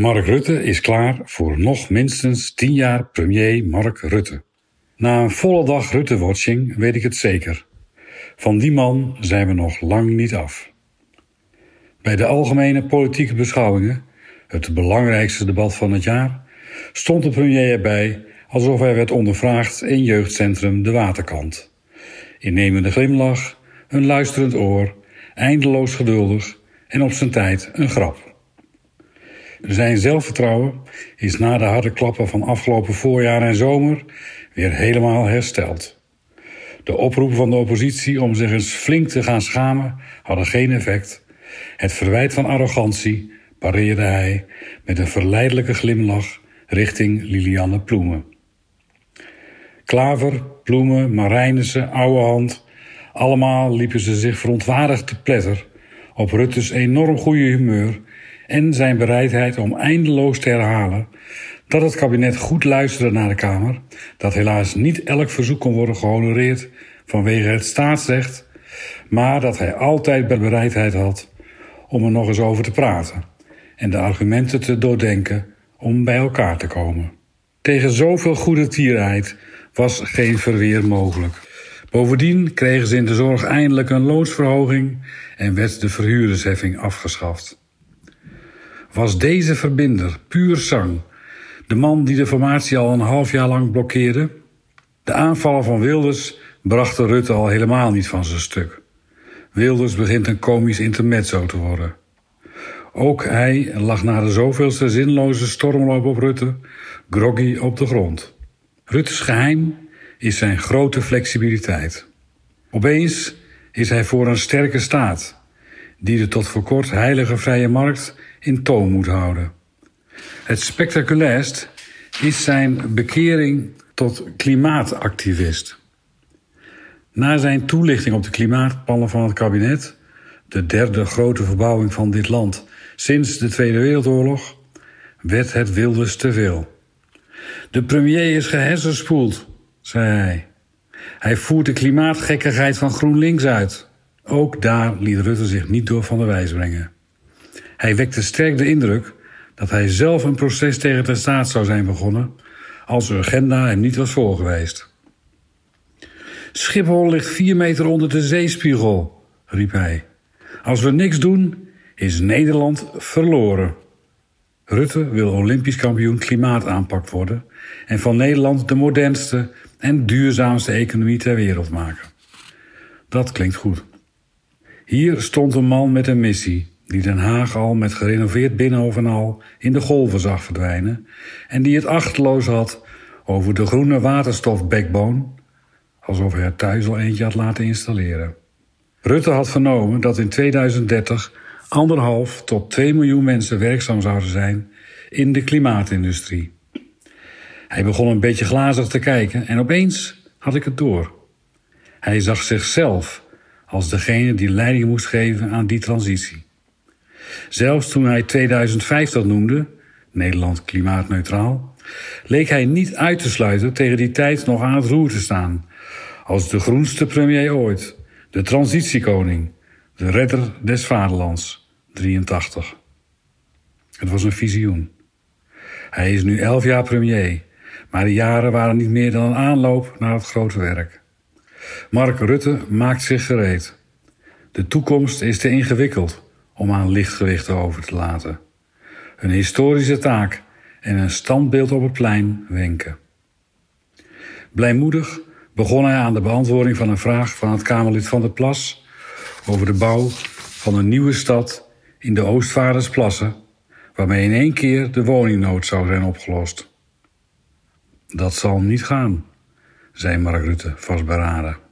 Mark Rutte is klaar voor nog minstens tien jaar premier Mark Rutte. Na een volle dag Rutte-watching weet ik het zeker. Van die man zijn we nog lang niet af. Bij de algemene politieke beschouwingen, het belangrijkste debat van het jaar, stond de premier erbij alsof hij werd ondervraagd in jeugdcentrum De Waterkant. Innemende glimlach, een luisterend oor, eindeloos geduldig en op zijn tijd een grap. Zijn zelfvertrouwen is na de harde klappen van afgelopen voorjaar en zomer weer helemaal hersteld. De oproepen van de oppositie om zich eens flink te gaan schamen hadden geen effect. Het verwijt van arrogantie pareerde hij met een verleidelijke glimlach richting Lilianne Ploemen. Klaver, Ploemen, Marijnissen, Ouwehand, allemaal liepen ze zich verontwaardigd te pletter op Rutte's enorm goede humeur en zijn bereidheid om eindeloos te herhalen dat het kabinet goed luisterde naar de Kamer, dat helaas niet elk verzoek kon worden gehonoreerd vanwege het staatsrecht, maar dat hij altijd bereidheid had om er nog eens over te praten en de argumenten te doordenken om bij elkaar te komen. Tegen zoveel goede tierheid was geen verweer mogelijk. Bovendien kregen ze in de zorg eindelijk een loonsverhoging en werd de verhuurdersheffing afgeschaft was deze verbinder, puur zang, de man die de formatie al een half jaar lang blokkeerde? De aanvallen van Wilders brachten Rutte al helemaal niet van zijn stuk. Wilders begint een komisch intermezzo te worden. Ook hij lag na de zoveelste zinloze stormloop op Rutte groggy op de grond. Rutte's geheim is zijn grote flexibiliteit. Opeens is hij voor een sterke staat, die de tot voor kort heilige vrije markt in toon moet houden. Het spectaculairst is zijn bekering tot klimaatactivist. Na zijn toelichting op de klimaatplannen van het kabinet, de derde grote verbouwing van dit land sinds de Tweede Wereldoorlog, werd het Wilders te veel. De premier is gehersenspoeld, zei hij. Hij voert de klimaatgekkigheid van GroenLinks uit. Ook daar liet Rutte zich niet door van de wijs brengen. Hij wekte sterk de indruk dat hij zelf een proces tegen de staat zou zijn begonnen als de agenda hem niet was voorgeweest. Schiphol ligt vier meter onder de zeespiegel, riep hij. Als we niks doen, is Nederland verloren. Rutte wil Olympisch kampioen klimaataanpak worden en van Nederland de modernste en duurzaamste economie ter wereld maken. Dat klinkt goed. Hier stond een man met een missie die Den Haag al met gerenoveerd Binnenhof en al in de golven zag verdwijnen en die het achteloos had over de groene waterstof-backbone, alsof hij er thuis al eentje had laten installeren. Rutte had vernomen dat in 2030 anderhalf tot 2 miljoen mensen werkzaam zouden zijn in de klimaatindustrie. Hij begon een beetje glazig te kijken en opeens had ik het door. Hij zag zichzelf als degene die leiding moest geven aan die transitie. Zelfs toen hij 2050 noemde, Nederland klimaatneutraal, leek hij niet uit te sluiten tegen die tijd nog aan het roer te staan. Als de groenste premier ooit, de transitiekoning, de redder des vaderlands, 83. Het was een visioen. Hij is nu elf jaar premier, maar de jaren waren niet meer dan een aanloop naar het grote werk. Mark Rutte maakt zich gereed. De toekomst is te ingewikkeld om aan lichtgewichten over te laten. Een historische taak en een standbeeld op het plein wenken. Blijmoedig begon hij aan de beantwoording van een vraag van het Kamerlid van der Plas over de bouw van een nieuwe stad in de Oostvaardersplassen, waarmee in één keer de woningnood zou zijn opgelost. Dat zal niet gaan, zei Mark Rutte vastberaden.